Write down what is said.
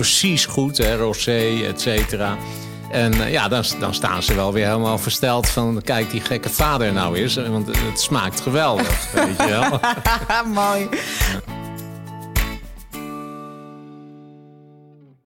precies goed, hè, rosé, et cetera. En eh, ja, dan, staan ze wel weer helemaal versteld van... kijk, die gekke vader nou is. Want het smaakt geweldig, weet je wel. Mooi.